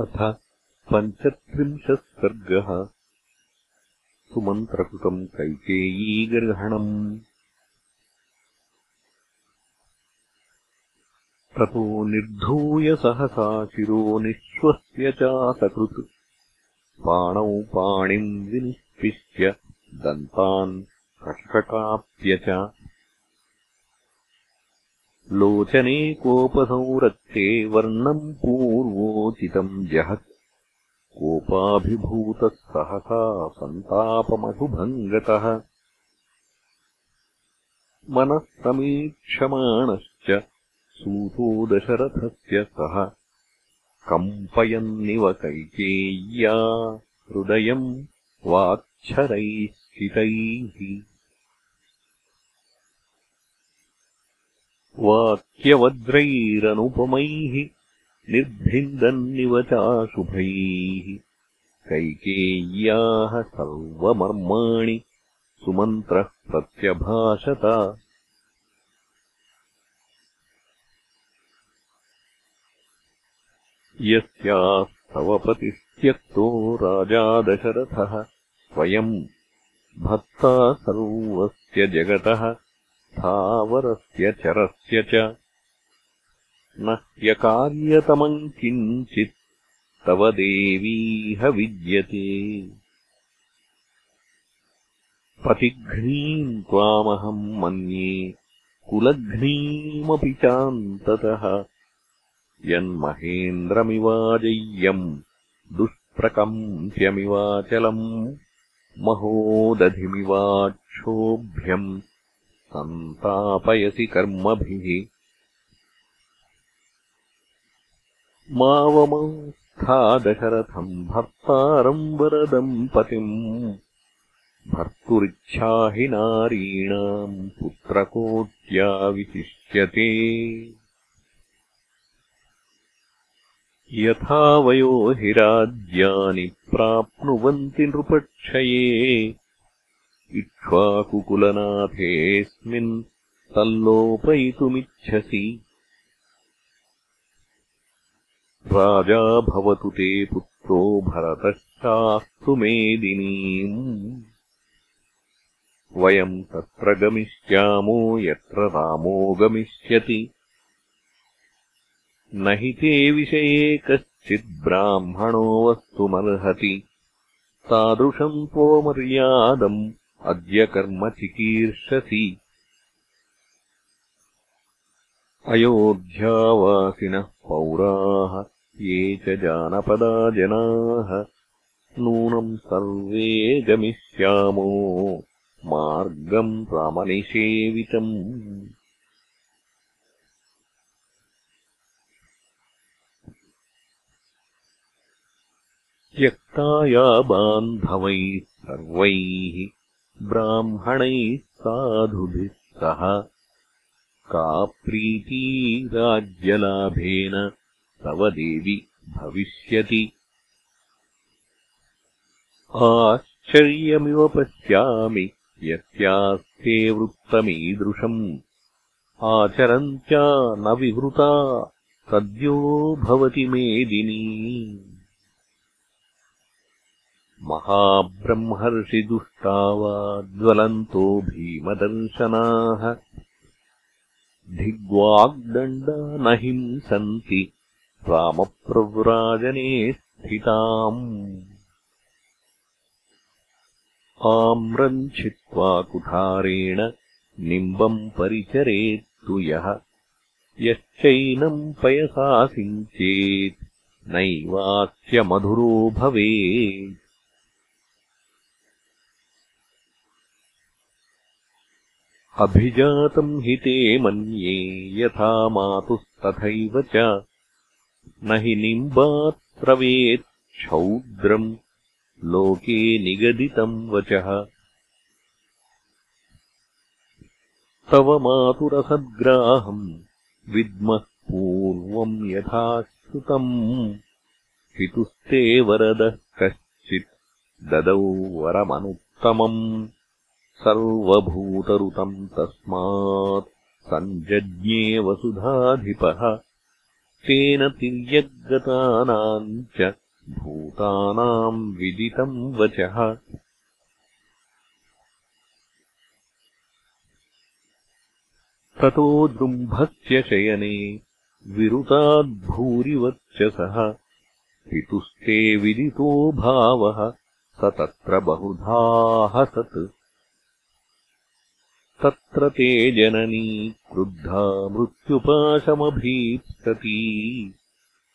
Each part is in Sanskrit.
अथ पञ्चत्रिंशः सर्गः सुमन्त्रकृतम् कैकेयीगर्हणम् ततो निर्धूय सहसा शिरो निःश्वस्य चासकृत्। पाणौ पाणिम् विनिष्पिष्य दन्तान् कषकटाप्य च लोचने कोपसंरक्ते वर्णम् पूर्वोचितम् जहत्। कोपाभिभूतः सहसा सन्तापमशुभङ्गतः मनः समीक्षमाणश्च सूतो दशरथस्य सः कम्पयन्निव कैकेय्या हृदयम् वाच्छरैः स्थितैः वाक्यवज्रैरनुपमैः निर्भिन्दन्निव चाशुभैः कैकेय्याः सर्वमर्माणि सुमन्त्रः प्रत्यभाषत। यस्यास्तवपतिस्त्यक्तो राजा दशरथः स्वयम् भक्ता सर्वस्य जगतः स्थावरस्य चरस्य च। न ह्यकार्यतमम् किञ्चित् तव देवीह विद्यते पतिघ्नीम् त्वामहम् मन्ये कुलघ्नीमपि चान्ततः। यन्महेन्द्रमिवाजय्यम् दुष्प्रकम्प्यमिवाचलम् महोदधिमिवाक्षोभ्यम् सन्तापयसि कर्मभिः। मावमंस्था दशरथम् भर्तारम् वरदम् पतिम्। भर्तुरिच्छाहि नारीणाम् पुत्रकोट्या विशिष्यते यथा वयो हि राज्यानि प्राप्नुवन्ति नृपक्षये इक्ष्वाकुकुलनाथेऽस्मिन् तल्लोपयितुमिच्छसि। राजा भवतु ते पुत्रो भरतः शास्तु मेदिनीम् वयम् तत्र गमिष्यामो यत्र रामो गमिष्यति। न हि ते विषये कश्चिद्ब्राह्मणो वस्तुमर्हति। तादृशम् त्वमर्यादम् अद्य कर्म चिकीर्षसि। अयोध्यावासिनः पौराः ये च जानपदा जनाः। नूनम् सर्वे गमिष्यामो मार्गम् रामनिषेवितम्। त्यक्ताया बान्धवैः सर्वैः ब्राह्मणैः साधुभिः सह का प्रीती राज्यलाभेन तव देवि भविष्यति। आश्चर्यमिव पश्यामि यस्यास्ते वृत्तमीदृशम्। आचरन्त्या न विवृता सद्यो भवति मेदिनी महाब्रह्मर्षिदुष्टा वा ज्वलन्तो भीमदर्शनाः। हिंसन्ति रामप्रव्राजने स्थिताम्। आम्रम् छित्त्वा कुठारेण निम्बम् परिचरेत्तु यः। यश्चैनम् पयसा सिञ्चेत् नैवास्य मधुरो भवेत् अभिजातम् हि ते मन्ये यथा मातुस्तथैव च। न हि निम्बात्रवेच्छौद्रम् लोके निगदितम् वचः। तव मातुरसद्ग्राहम् विद्मः पूर्वम् यथा श्रुतम् पितुस्ते वरदः कश्चित् ददौ वरमनुत्तमम् सर्वभूतऋतम् तस्मात् सञ्जज्ञे वसुधाधिपः। तेन तिर्यग्गतानाम् च भूतानाम् विदितम् वचः। ततो दृम्भस्य शयने विरुताद्भूरिवर्चसः पितुस्ते विदितो भावः। स तत्र बहुधा सत् तत्र ते जननी क्रुद्धा मृत्युपाशमभीत्सती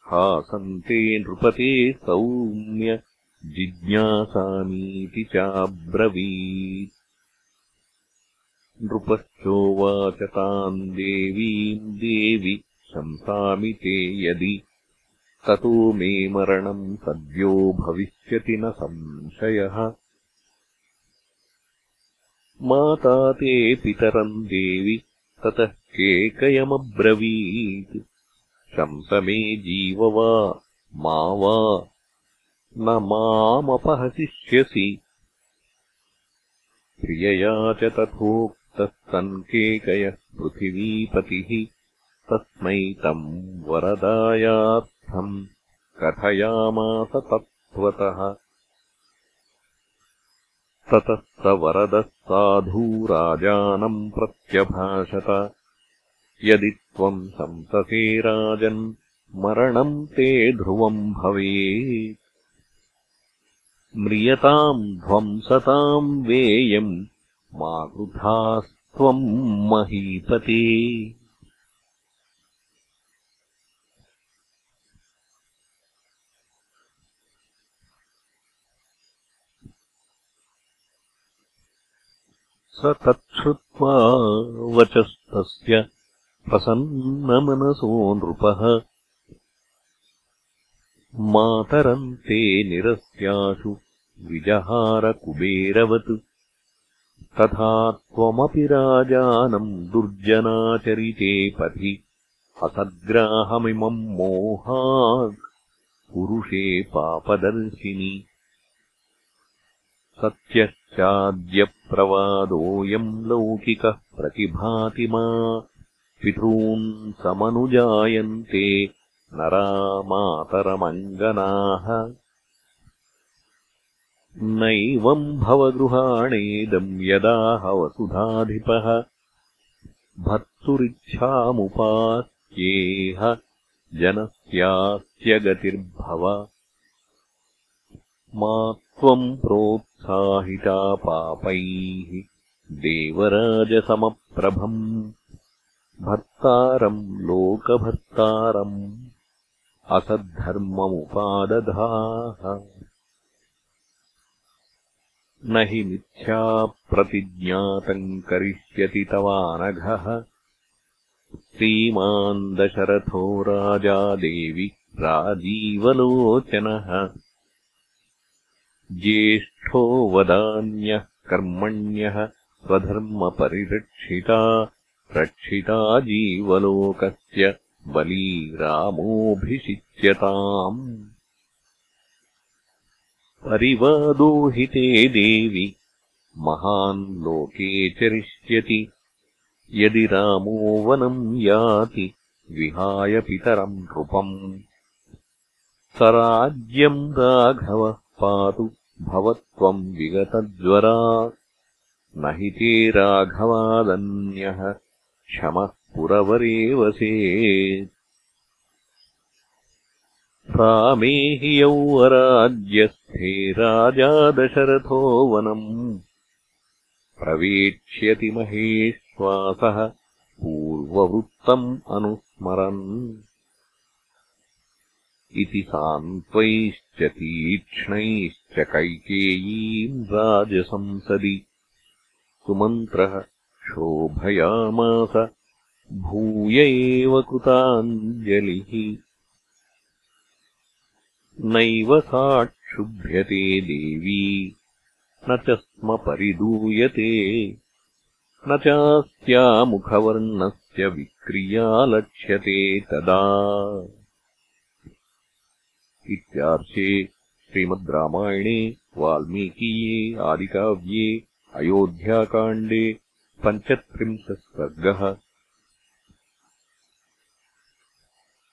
हासन्ते नृपते सौम्य जिज्ञासामीति चाब्रवीत्। नृपश्चोवाच ताम् देवीम् देवि शंसामि ते यदि। ततो मे मरणम् सद्यो भविष्यति न संशयः माता ते पितरम् देवि ततः केकयमब्रवीत्। शंसमे जीव वा मा वा न मामपहसिष्यसि प्रियया च तथोक्तः सन्केकयः पृथिवीपतिः तस्मै तम् वरदायार्थम् कथयामास तत्त्वतः ततः स वरदः साधू राजानम् प्रत्यभाषत। यदि त्वम् संससे राजन् मरणम् ते ध्रुवम् भवेत्। म्रियताम् ध्वंसताम् वेयम् मा कृथास्त्वम् महीपते स तच्छ्रुत्वा वचस्तस्य प्रसन्नमनसो नृपः। मातरम् ते निरस्याशु विजहारकुबेरवत्। तथा त्वमपि राजानम् दुर्जनाचरिते पथि असद्ग्राहमिमम् मोहात्। पुरुषे पापदर्शिनि सत्यश्चाद्यप्रवादोऽयम् लौकिकः प्रतिभाति मा पितॄन् समनुजायन्ते नरा मातरमङ्गनाः नैवम् भवगृहाणेदम् यदाह वसुधाधिपः भर्तुरिच्छामुपास्येह जनस्यास्यगतिर्भव मा त्वम् प्रोत्साहिता पापैः देवराजसमप्रभम् भर्तारम् लोकभर्तारम् असद्धर्ममुपादधाः। न हि मिथ्याप्रतिज्ञातम् करिष्यति तवानघः। श्रीमान् दशरथो राजा देवि राजीवलोचनः ज्येष्ठो वदान्यः कर्मण्यः स्वधर्मपरिरक्षिता रक्षिता जीवलोकस्य बली रामोऽभिषिच्यताम् परिवादो हि ते देवि महान् लोके चरिष्यति यदि रामो वनम् याति विहाय पितरम् नृपम्। स राज्यम् राघवः पातु भवत्वम् विगतज्वरा न हि ते राघवादन्यः क्षमः पुरवरे वसेत् रामे हि यौवराज्यस्थे राजा दशरथो वनम्। प्रवेक्ष्यति महेश्वासः पूर्ववृत्तम् अनुस्मरन् इति सान्त्वैश्च तीक्ष्णैश्च कैकेयीम् राजसंसदि। सुमन्त्रः शोभयामास भूय एव कृताञ्जलिः। नैव साक्षुभ्यते देवी न च स्म परिदूयते। न चास्यामुखवर्णस्य विक्रिया लक्ष्यते तदा इत्यार्षे श्रीमद् रामायणे वाल्मीकीये आदिकाव्ये अयोध्याकाण्डे पञ्चत्रिंशः सर्गः